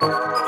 you.